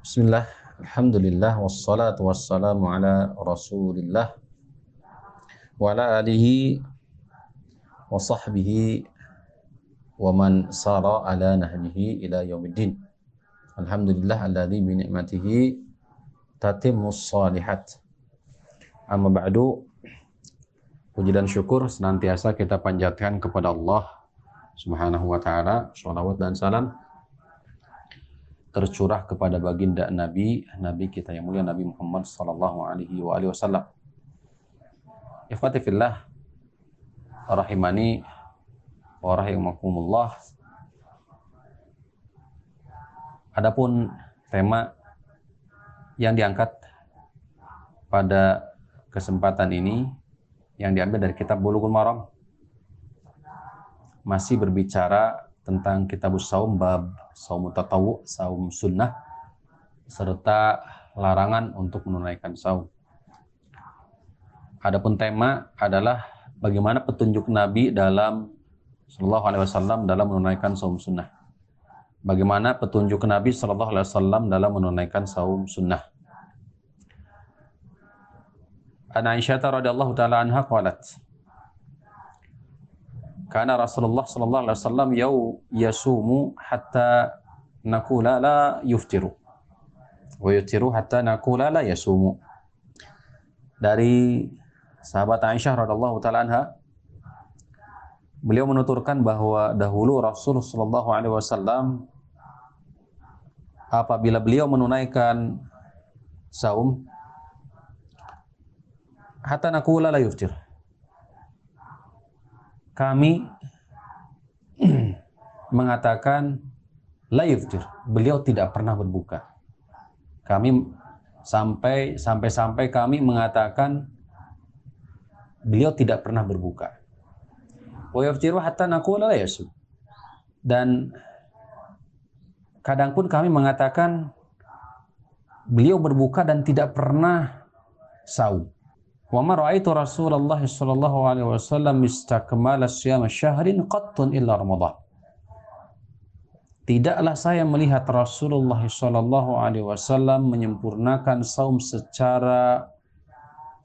Bismillah, Alhamdulillah, wassalatu wassalamu ala rasulillah wa ala alihi wa sahbihi wa man sara ala nahjihi ila yaumiddin. Alhamdulillah alladhi bi ni'matihi salihat. Amma ba'du, puji dan syukur senantiasa kita panjatkan kepada Allah Subhanahu wa taala, shalawat dan salam tercurah kepada baginda Nabi, Nabi kita yang mulia Nabi Muhammad sallallahu alaihi wasallam. Ikhwati fillah rahimani wa rahimakumullah. Adapun tema yang diangkat pada kesempatan ini yang diambil dari kitab Bulughul Maram masih berbicara tentang kitab saum bab saum tatawu, saum sunnah serta larangan untuk menunaikan saum. Adapun tema adalah bagaimana petunjuk Nabi dalam Shallallahu Alaihi Wasallam dalam menunaikan saum sunnah. Bagaimana petunjuk Nabi Shallallahu Alaihi Wasallam dalam menunaikan saum sunnah. An Aisyah radhiyallahu taala anha qalat karena Rasulullah sallallahu alaihi wasallam yau yasumu hatta nakula la yuftiru. Wa yuftiru hatta nakula la yasumu. Dari sahabat Aisyah radhiyallahu taala anha beliau menuturkan bahwa dahulu Rasul sallallahu alaihi wasallam apabila beliau menunaikan saum hatta nakula la yuftir kami mengatakan la yuftir. Beliau tidak pernah berbuka. Kami sampai sampai sampai kami mengatakan beliau tidak pernah berbuka. Wa hatta naqula la. Dan kadang pun kami mengatakan beliau berbuka dan tidak pernah saum. Wa ma ra'aitu Rasulullah sallallahu alaihi wasallam istakmala siyam syahrin qattun illa Ramadan. Tidaklah saya melihat Rasulullah sallallahu alaihi wasallam menyempurnakan saum secara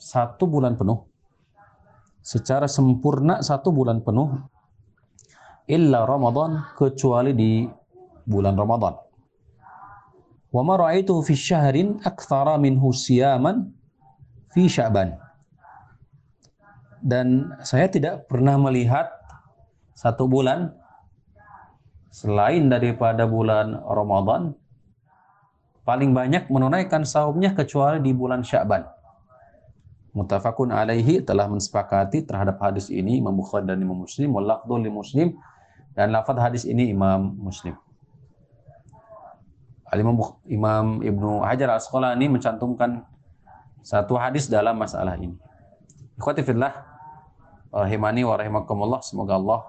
satu bulan penuh. Secara sempurna satu bulan penuh illa Ramadan kecuali di bulan Ramadan. Wa ma ra'aitu fi syahrin aktsara minhu siyaman fi Sya'ban dan saya tidak pernah melihat satu bulan selain daripada bulan Ramadan paling banyak menunaikan saumnya kecuali di bulan Sya'ban. Mutafakun alaihi telah mensepakati terhadap hadis ini Imam Bukhari dan Imam Muslim walaqdul li Muslim dan lafaz hadis ini Imam Muslim. Imam, Imam Ibnu Hajar Al-Asqalani mencantumkan satu hadis dalam masalah ini. Ikhwati fillah, rahimani wa rahimakumullah. Semoga Allah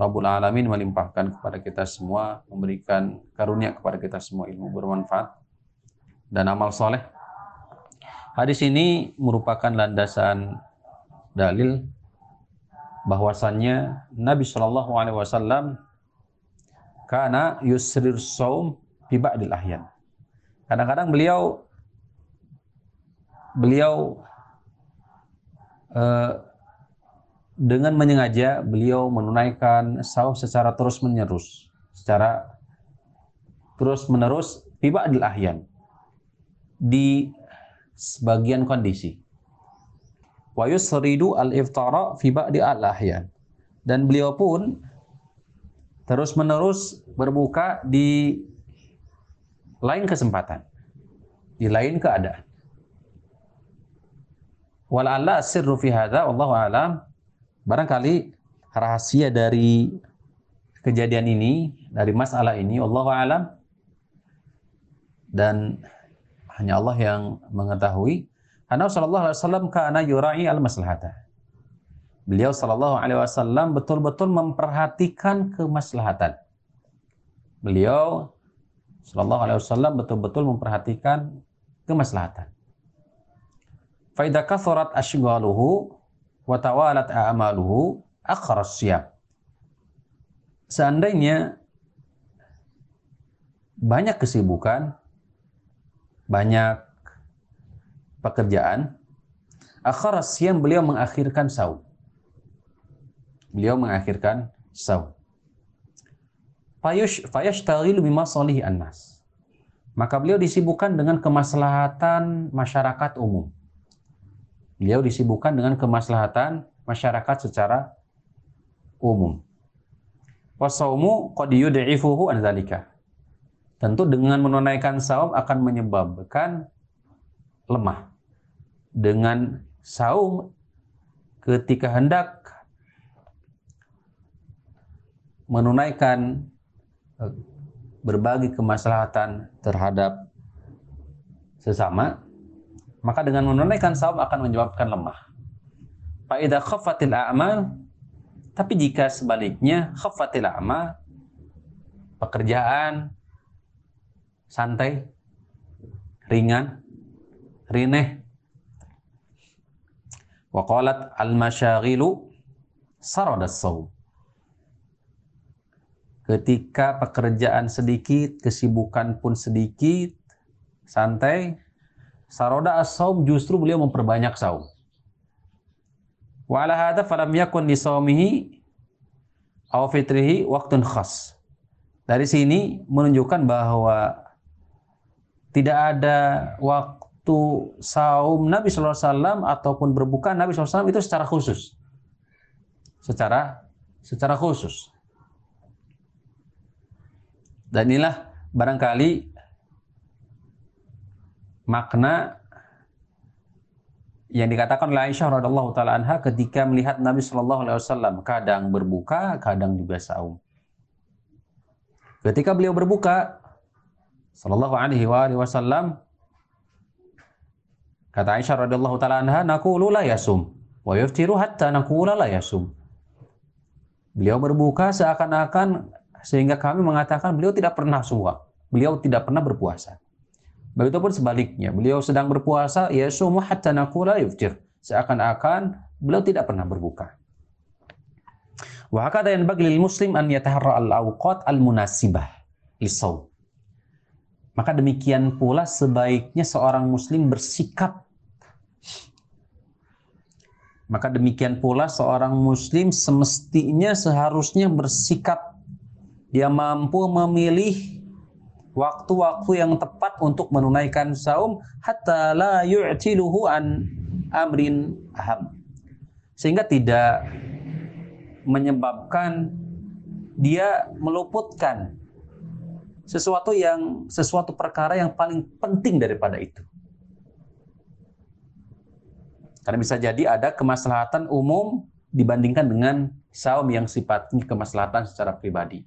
Rabbul Alamin melimpahkan kepada kita semua, memberikan karunia kepada kita semua ilmu bermanfaat dan amal soleh. Hadis ini merupakan landasan dalil bahwasannya Nabi Shallallahu Alaihi Wasallam karena yusrir saum ba'dil ahyan. Kadang-kadang beliau beliau uh, dengan menyengaja beliau menunaikan saum secara terus menerus, secara terus menerus tiba adil ahyan di sebagian kondisi. Wa yusridu al-iftara fi ba'di al-ahyan. Dan beliau pun terus menerus berbuka di lain kesempatan, di lain keadaan. Wala'alla sirru fi hadza wallahu alam Barangkali rahasia dari kejadian ini, dari masalah ini, Allah alam dan hanya Allah yang mengetahui. Karena Sallallahu Alaihi Wasallam karena yurai al maslahata. Beliau Sallallahu Alaihi Wasallam betul-betul memperhatikan kemaslahatan. Beliau Sallallahu Alaihi Wasallam betul-betul memperhatikan kemaslahatan. Faidah kathurat ashgaluhu wa tawalat a'maluhu akhras Seandainya banyak kesibukan banyak pekerjaan, akhara siyam beliau mengakhirkan saum. Beliau mengakhirkan saum. Fayush fayashtaghilu bima salih annas. Maka beliau disibukkan dengan kemaslahatan masyarakat umum. Beliau disibukkan dengan kemaslahatan masyarakat secara umum. Wasaumu qad yud'ifuhu an Tentu dengan menunaikan saum akan menyebabkan lemah. Dengan saum ketika hendak menunaikan eh, berbagi kemaslahatan terhadap sesama, maka dengan menunaikan saum akan menyebabkan lemah. Fa'idha khaffatil a'mal, tapi jika sebaliknya khaffatil a'mal, pekerjaan santai, ringan, rineh. Wa qalat al-masyaghilu saradas saum Ketika pekerjaan sedikit, kesibukan pun sedikit, santai, saroda as-saum justru beliau memperbanyak saum. Wa ala hadha falam yakun li saumihi aw fitrihi waktun khas. Dari sini menunjukkan bahwa tidak ada waktu saum Nabi SAW ataupun berbuka Nabi SAW itu secara khusus. Secara secara khusus. Dan inilah barangkali makna yang dikatakan oleh Aisyah radhiallahu taala anha ketika melihat Nabi Shallallahu alaihi wasallam kadang berbuka, kadang juga saum. Ketika beliau berbuka sallallahu alaihi wasallam kata Aisyah radhiallahu taala anha naqulu la yasum wa yaftiru hatta naqula la yasum. Beliau berbuka seakan-akan sehingga kami mengatakan beliau tidak pernah suwa, beliau tidak pernah berpuasa. Begitupun sebaliknya, beliau sedang berpuasa, ya sumu hatta nakula yuftir. Seakan-akan beliau tidak pernah berbuka. Wa hakada yanbaghi lil muslim an yataharra al-awqat al-munasibah lisaum. Maka demikian pula sebaiknya seorang muslim bersikap maka demikian pula seorang muslim semestinya seharusnya bersikap dia mampu memilih waktu-waktu yang tepat untuk menunaikan saum hatta la yu'tiluhu an amrin aham. Sehingga tidak menyebabkan dia meluputkan sesuatu yang sesuatu perkara yang paling penting daripada itu. Karena bisa jadi ada kemaslahatan umum dibandingkan dengan saum yang sifatnya kemaslahatan secara pribadi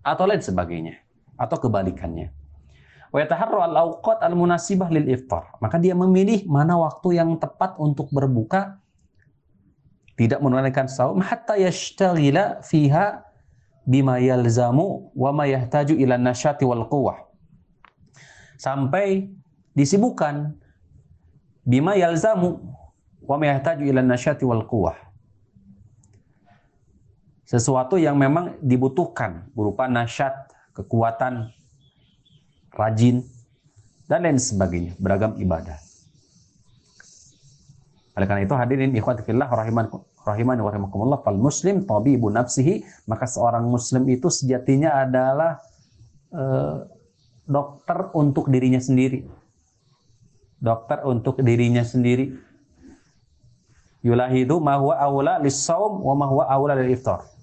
atau lain sebagainya atau kebalikannya. Wa al-awqat al-munasibah lil iftar. Maka dia memilih mana waktu yang tepat untuk berbuka tidak menunaikan saum hatta yashtaghila fiha bima yalzamu wa ma yahtaju ila nasyati wal quwwah. Sampai disibukkan bima yalzamu wa ma yahtaju ila nasyati wal quwwah sesuatu yang memang dibutuhkan berupa nasyat, kekuatan, rajin, dan lain sebagainya, beragam ibadah. Oleh karena itu hadirin ikhwati fillah rahiman rahimani wa rahimakumullah fal muslim tabibu nafsihi maka seorang muslim itu sejatinya adalah uh, dokter untuk dirinya sendiri. Dokter untuk dirinya sendiri. Yulahidu ma huwa aula lis-shaum wa ma huwa aula lil-iftar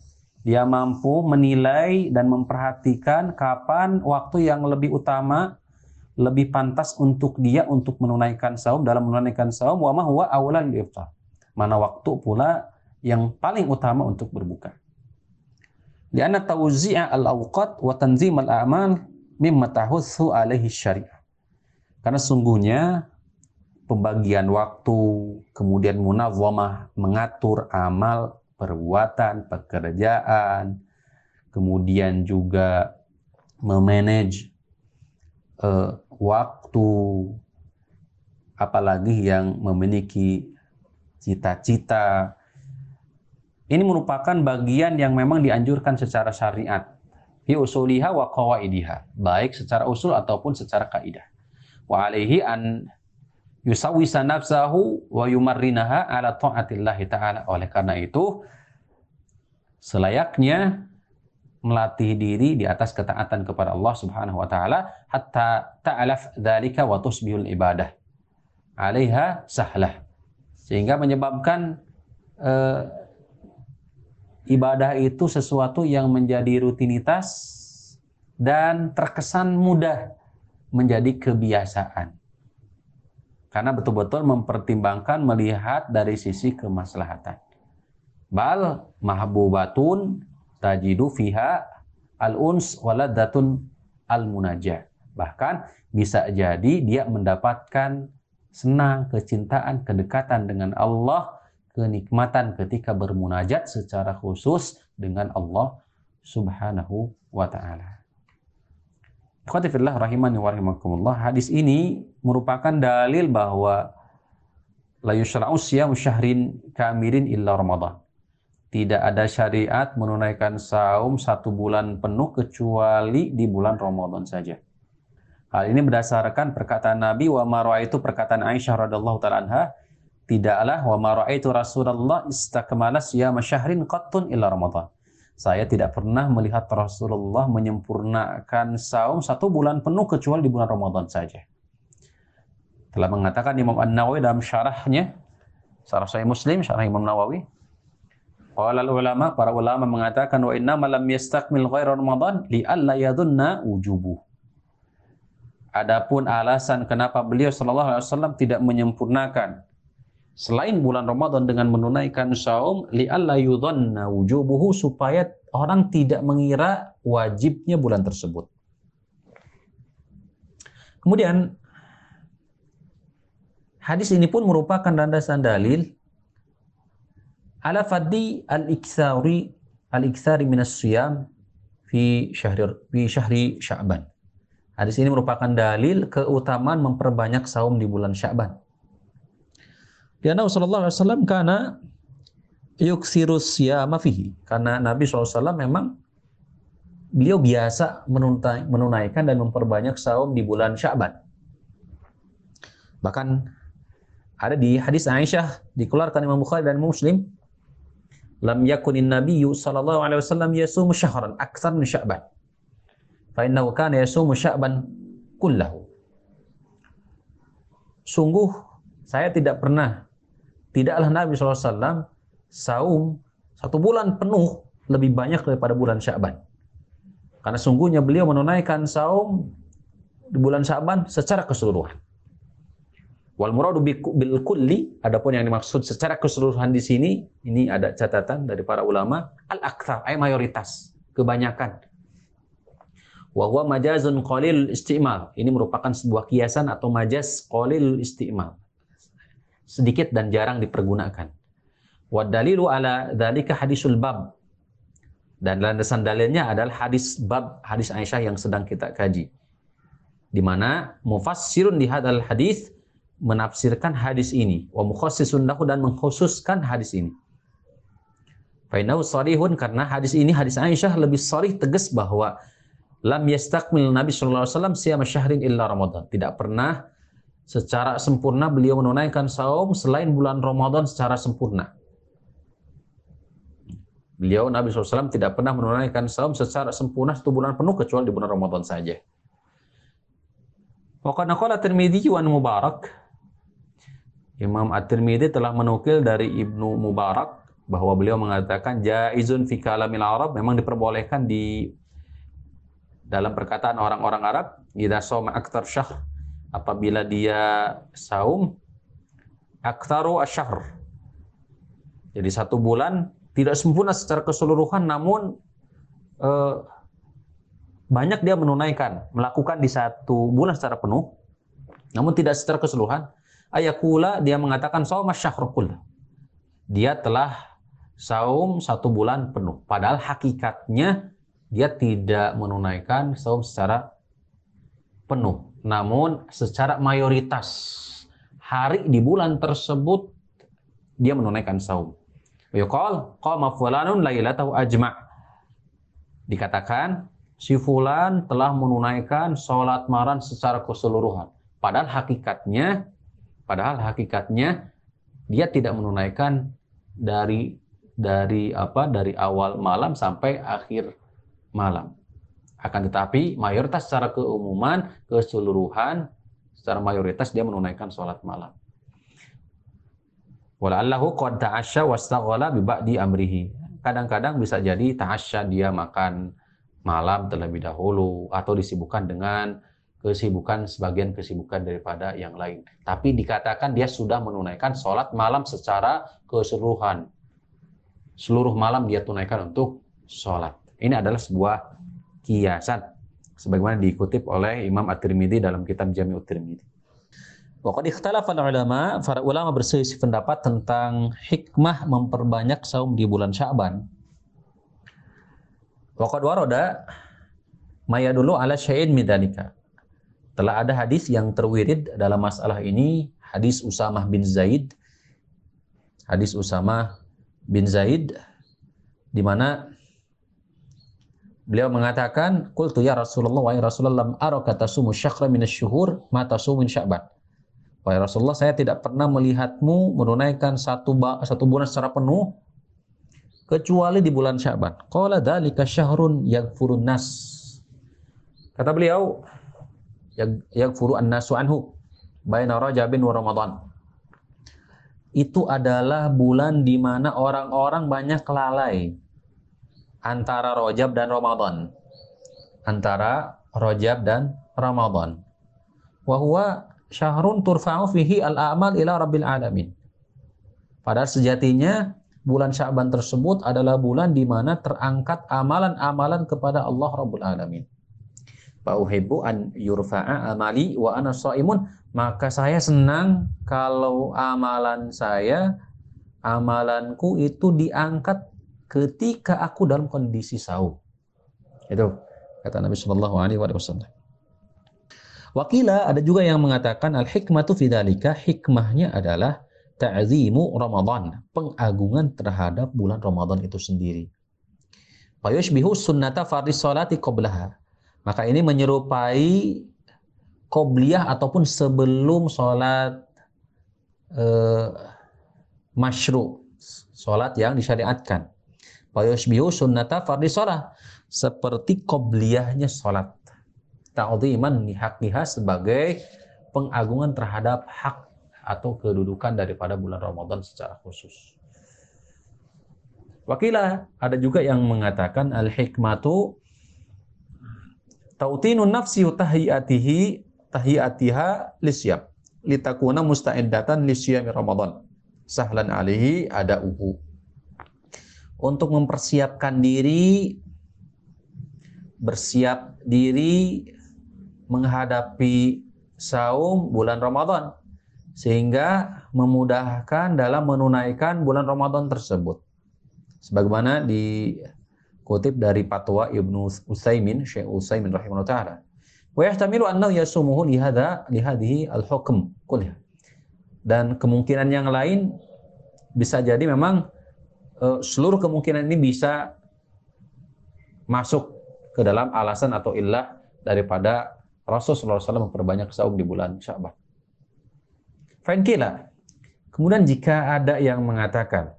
dia mampu menilai dan memperhatikan kapan waktu yang lebih utama, lebih pantas untuk dia untuk menunaikan saum dalam menunaikan saum wa huwa awalan iftar. Mana waktu pula yang paling utama untuk berbuka. Lianna tawzi'a al-awqat wa tanzim al-a'mal mimma tahussu alaihi syariah. Karena sungguhnya pembagian waktu, kemudian munawwamah, mengatur amal perbuatan, pekerjaan, kemudian juga memanage uh, waktu, apalagi yang memiliki cita-cita. Ini merupakan bagian yang memang dianjurkan secara syariat. Fi usuliha wa qawaidiha, baik secara usul ataupun secara kaidah. wa alaihi an yusawwisa nafsahu wa yumarrinaha ala ta'atillah ta'ala. Oleh karena itu, selayaknya melatih diri di atas ketaatan kepada Allah Subhanahu wa taala hatta ta'alaf dzalika wa tusbihul ibadah. Alaiha sahlah. Sehingga menyebabkan uh, ibadah itu sesuatu yang menjadi rutinitas dan terkesan mudah menjadi kebiasaan. Karena betul-betul mempertimbangkan melihat dari sisi kemaslahatan. Bal mahbubatun tajidu fiha al-uns waladatun al-munajah. Bahkan bisa jadi dia mendapatkan senang, kecintaan, kedekatan dengan Allah, kenikmatan ketika bermunajat secara khusus dengan Allah Subhanahu wa taala. Khotifillah rahimani wa rahimakumullah. Hadis ini merupakan dalil bahwa la yushra'u siyamu syahrin kamirin illa Ramadan. Tidak ada syariat menunaikan saum satu bulan penuh kecuali di bulan Ramadan saja. Hal ini berdasarkan perkataan Nabi wa ma itu perkataan Aisyah radhiyallahu taala anha, tidaklah wa ma itu Rasulullah istakmala siyama syahrin qattun illa Ramadan saya tidak pernah melihat Rasulullah menyempurnakan saum satu bulan penuh kecuali di bulan Ramadan saja. Telah mengatakan Imam An-Nawawi dalam syarahnya, syarah Sahih Muslim, syarah Imam Nawawi. Qala ulama, para ulama mengatakan wa inna lam yastakmil ghaira Ramadan li alla yadunna wujubu. Adapun alasan kenapa beliau sallallahu alaihi wasallam tidak menyempurnakan selain bulan Ramadan dengan menunaikan saum li'alla yudhanna wujubuhu supaya orang tidak mengira wajibnya bulan tersebut. Kemudian hadis ini pun merupakan landasan dalil ala faddi al-iksari al-iksari minas siyam fi syahri fi syahri Sya'ban. Hadis ini merupakan dalil keutamaan memperbanyak saum di bulan Sya'ban. Karena Rasulullah SAW karena yuksirus ya mafihi. Karena Nabi SAW memang beliau biasa menunaikan dan memperbanyak saum di bulan Syaban. Bahkan ada di hadis Aisyah dikeluarkan Imam Bukhari dan Muslim lam yakunin nabiyyu sallallahu alaihi wasallam yasumu syahran aktsar min sya'ban fa innahu kana yasumu sya'ban kullahu sungguh saya tidak pernah tidaklah Nabi SAW saum satu bulan penuh lebih banyak daripada bulan Syaban. Karena sungguhnya beliau menunaikan saum di bulan Syaban secara keseluruhan. Wal muradu bil kulli, adapun yang dimaksud secara keseluruhan di sini, ini ada catatan dari para ulama, al akthar, ay mayoritas, kebanyakan. Wa huwa majazun qalil istimal. Ini merupakan sebuah kiasan atau majaz qalil istimal sedikit dan jarang dipergunakan. Wa dalilu ala dzalika hadisul bab. Dan landasan dalilnya adalah hadis bab hadis Aisyah yang sedang kita kaji. Di mana mufassirun di hadal hadis menafsirkan hadis ini wa mukhassisun lahu dan mengkhususkan hadis ini. Fainahu sarihun karena hadis ini hadis Aisyah lebih sarih tegas bahwa lam yastakmil Nabi sallallahu alaihi wasallam syahrin illa Ramadan. Tidak pernah secara sempurna beliau menunaikan saum selain bulan Ramadan secara sempurna. Beliau Nabi SAW tidak pernah menunaikan saum secara sempurna satu bulan penuh kecuali di bulan Ramadan saja. Waqad naqala Tirmidzi wa Mubarak Imam At-Tirmidzi telah menukil dari Ibnu Mubarak bahwa beliau mengatakan jaizun fi kalamil Arab memang diperbolehkan di dalam perkataan orang-orang Arab idza soma aktar syahr apabila dia saum aktaru asyahr. Jadi satu bulan tidak sempurna secara keseluruhan namun eh, banyak dia menunaikan, melakukan di satu bulan secara penuh namun tidak secara keseluruhan. Ayakula dia mengatakan saum asyahrul Dia telah saum satu bulan penuh. Padahal hakikatnya dia tidak menunaikan saum secara penuh. Namun secara mayoritas hari di bulan tersebut dia menunaikan saum. Yuqal qama fulanun lailatahu ajma'. Dikatakan si fulan telah menunaikan salat maran secara keseluruhan. Padahal hakikatnya, padahal hakikatnya dia tidak menunaikan dari dari apa dari awal malam sampai akhir malam. Akan tetapi mayoritas secara keumuman, keseluruhan, secara mayoritas dia menunaikan sholat malam. Wala'allahu qad ta'asya wastaghala bi ba'di amrihi. Kadang-kadang bisa jadi ta'asya dia makan malam terlebih dahulu atau disibukkan dengan kesibukan sebagian kesibukan daripada yang lain. Tapi dikatakan dia sudah menunaikan sholat malam secara keseluruhan. Seluruh malam dia tunaikan untuk sholat. Ini adalah sebuah kiasan. Sebagaimana dikutip oleh Imam At-Tirmidzi dalam kitab Jami'ut Tirmidzi. Waqad ikhtalafa ulama, para ulama berselisih pendapat tentang hikmah memperbanyak saum di bulan Sya'ban. Waqad waroda maya dulu ala syai'in midalika. Telah ada hadis yang terwirid dalam masalah ini, hadis Usamah bin Zaid. Hadis Usamah bin Zaid di mana beliau mengatakan, "Qultu ya Rasulullah wa Rasulullah lam araka tasumu min asy-syuhur ma tasumu min Sya'ban." Wahai Rasulullah, saya tidak pernah melihatmu menunaikan satu satu bulan secara penuh kecuali di bulan Syaban. Qala dzalika syahrun yaghfurun nas. Kata beliau, yaghfuru an-nasu anhu baina Rajabin wa Ramadan. Itu adalah bulan di mana orang-orang banyak lalai antara Rajab dan Ramadan. Antara Rajab dan Ramadan. Wa huwa syahrun turfa'u fihi al-a'mal ila rabbil alamin. Padahal sejatinya bulan Sya'ban tersebut adalah bulan di mana terangkat amalan-amalan kepada Allah Rabbul Alamin. Fa'uhibbu an yurfa'a amali wa ana shaimun. Maka saya senang kalau amalan saya, amalanku itu diangkat ketika aku dalam kondisi saum. Itu kata Nabi Shallallahu Alaihi Wasallam. Wakila ada juga yang mengatakan al hikmatu fidzalika hikmahnya adalah ta'zimu Ramadan, pengagungan terhadap bulan Ramadan itu sendiri. Fayushbihu sunnata fardhi salati qablaha. Maka ini menyerupai qobliyah ataupun sebelum sholat eh, masyru, sholat yang disyariatkan. Fayushbihu sunnata fardhi salat, seperti qobliyahnya sholat. Ta'ziman lihaqiha sebagai pengagungan terhadap hak atau kedudukan daripada bulan Ramadan secara khusus. Wakilah ada juga yang mengatakan al-hikmatu tautinun nafsi tahiyatihi tahiyatiha lisyab. Litakuna musta'iddatan lisyami Ramadan. Sahlan alihi ada uhu untuk mempersiapkan diri bersiap diri menghadapi saum bulan Ramadan sehingga memudahkan dalam menunaikan bulan Ramadan tersebut. Sebagaimana dikutip dari fatwa Ibnu Utsaimin, Syekh Utsaimin rahimahullah taala. Wa yahtamilu annahu yasumuhu li hadha li hadhihi al-hukm. Dan kemungkinan yang lain bisa jadi memang seluruh kemungkinan ini bisa masuk ke dalam alasan atau ilah daripada Rasulullah SAW memperbanyak saum di bulan Sya'ban. Fainkila. Kemudian jika ada yang mengatakan,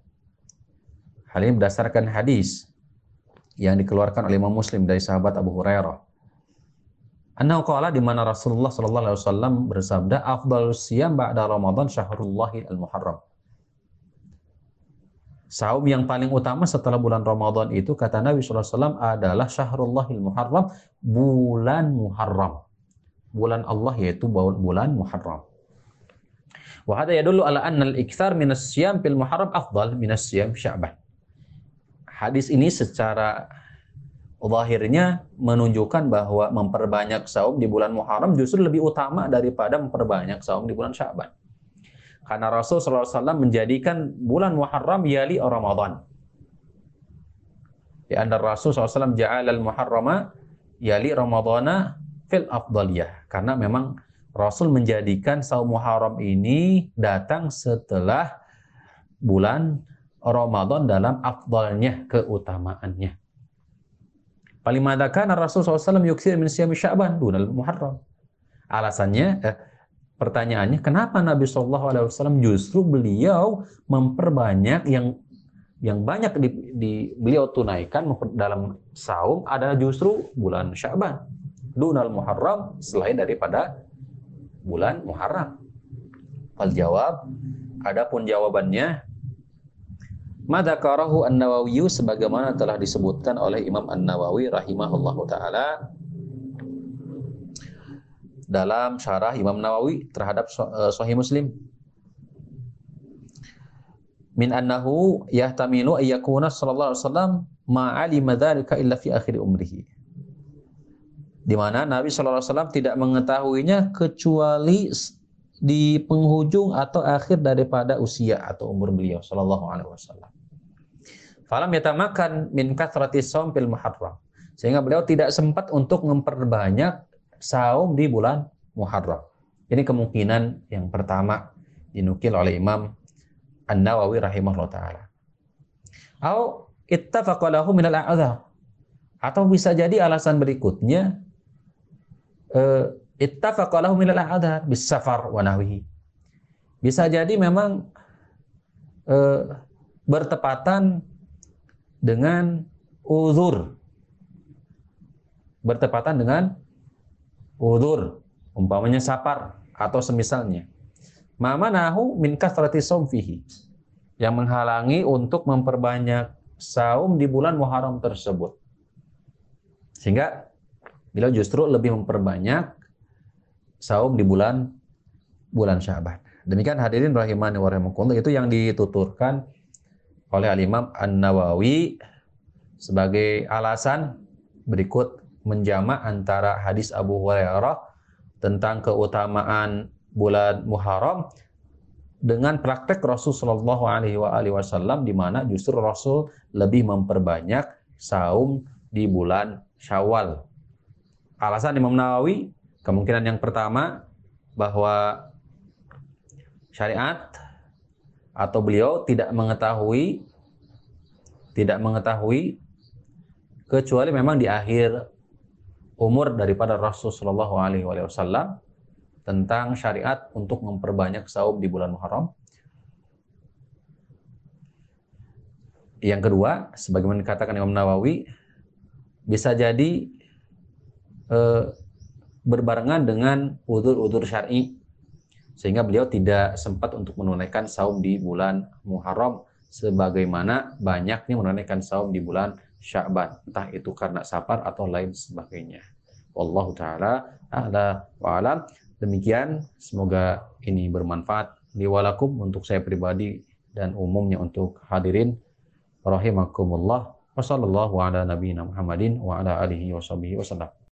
hal ini berdasarkan hadis yang dikeluarkan oleh Imam Muslim dari sahabat Abu Hurairah. Annahu qala di mana Rasulullah sallallahu alaihi wasallam bersabda, "Afdhalus siyam ba'da Ramadan syahrullahi al-Muharram." Saum yang paling utama setelah bulan Ramadan itu kata Nabi wasallam adalah syahrullahil muharram, bulan Muharram bulan Allah yaitu bulan Muharram. Wa hada yadullu ala anna al-iktsar min as-siyam fil Muharram afdal min as-siyam Sya'ban. Hadis ini secara zahirnya menunjukkan bahwa memperbanyak saum di bulan Muharram justru lebih utama daripada memperbanyak saum di bulan Sya'ban. Karena Rasul SAW menjadikan bulan Muharram yali Ramadan. Di antara Rasul SAW ja'al al-Muharrama yali Ramadana fil afdaliyah karena memang Rasul menjadikan saum Muharram ini datang setelah bulan Ramadan dalam afdalnya keutamaannya. Paling kana Rasul SAW yuksir min siyami Sya'ban dunal Muharram. Alasannya eh, pertanyaannya, kenapa Nabi Shallallahu Alaihi Wasallam justru beliau memperbanyak yang yang banyak di, di beliau tunaikan dalam saum adalah justru bulan Syaban, dunal Muharram selain daripada bulan Muharram. Al jawab, adapun jawabannya Madakarahu An-Nawawi sebagaimana telah disebutkan oleh Imam An-Nawawi rahimahullahu taala dalam syarah Imam Nawawi terhadap eh, Sahih Muslim. Min annahu yahtamilu ayyakuna sallallahu alaihi wasallam ma'alima dzalika illa fi akhir umrihi. Di mana Nabi sallallahu alaihi wasallam tidak mengetahuinya kecuali di penghujung atau akhir daripada usia atau umur beliau sallallahu alaihi wasallam. Falam yatamakan min kathrati shaum fil muharram. Sehingga beliau tidak sempat untuk memperbanyak saum di bulan Muharram. Ini kemungkinan yang pertama dinukil oleh Imam An-Nawawi rahimahullah taala. Atau ittafaqa lahu min Atau bisa jadi alasan berikutnya uh, ittafaqa lahu min al-a'dzar bis safar wa nahwihi. Bisa jadi memang uh, bertepatan dengan uzur. Bertepatan dengan uzur, umpamanya sapar atau semisalnya. Mama nahu min kathrati fihi. Yang menghalangi untuk memperbanyak saum di bulan Muharram tersebut. Sehingga beliau justru lebih memperbanyak saum di bulan bulan Syaban. Demikian hadirin rahimani wa rahimakumullah itu yang dituturkan oleh Al-Imam An-Nawawi sebagai alasan berikut menjamak antara hadis Abu Hurairah tentang keutamaan bulan Muharram dengan praktek Rasul Shallallahu Alaihi Wasallam di mana justru Rasul lebih memperbanyak saum di bulan Syawal. Alasan Imam Nawawi kemungkinan yang pertama bahwa syariat atau beliau tidak mengetahui tidak mengetahui kecuali memang di akhir umur daripada Rasulullah Shallallahu Alaihi Wasallam tentang syariat untuk memperbanyak saum di bulan Muharram. Yang kedua, sebagaimana dikatakan Imam Nawawi, bisa jadi eh, berbarengan dengan udur-udur syar'i sehingga beliau tidak sempat untuk menunaikan saum di bulan Muharram sebagaimana banyaknya menunaikan saum di bulan Sya'ban entah itu karena safar atau lain sebagainya. Wallahu taala a'la wa alam. Demikian semoga ini bermanfaat liwalakum untuk saya pribadi dan umumnya untuk hadirin. Rahimakumullah. Wa sallallahu ala nabiyina Muhammadin wa ala alihi wa wasallam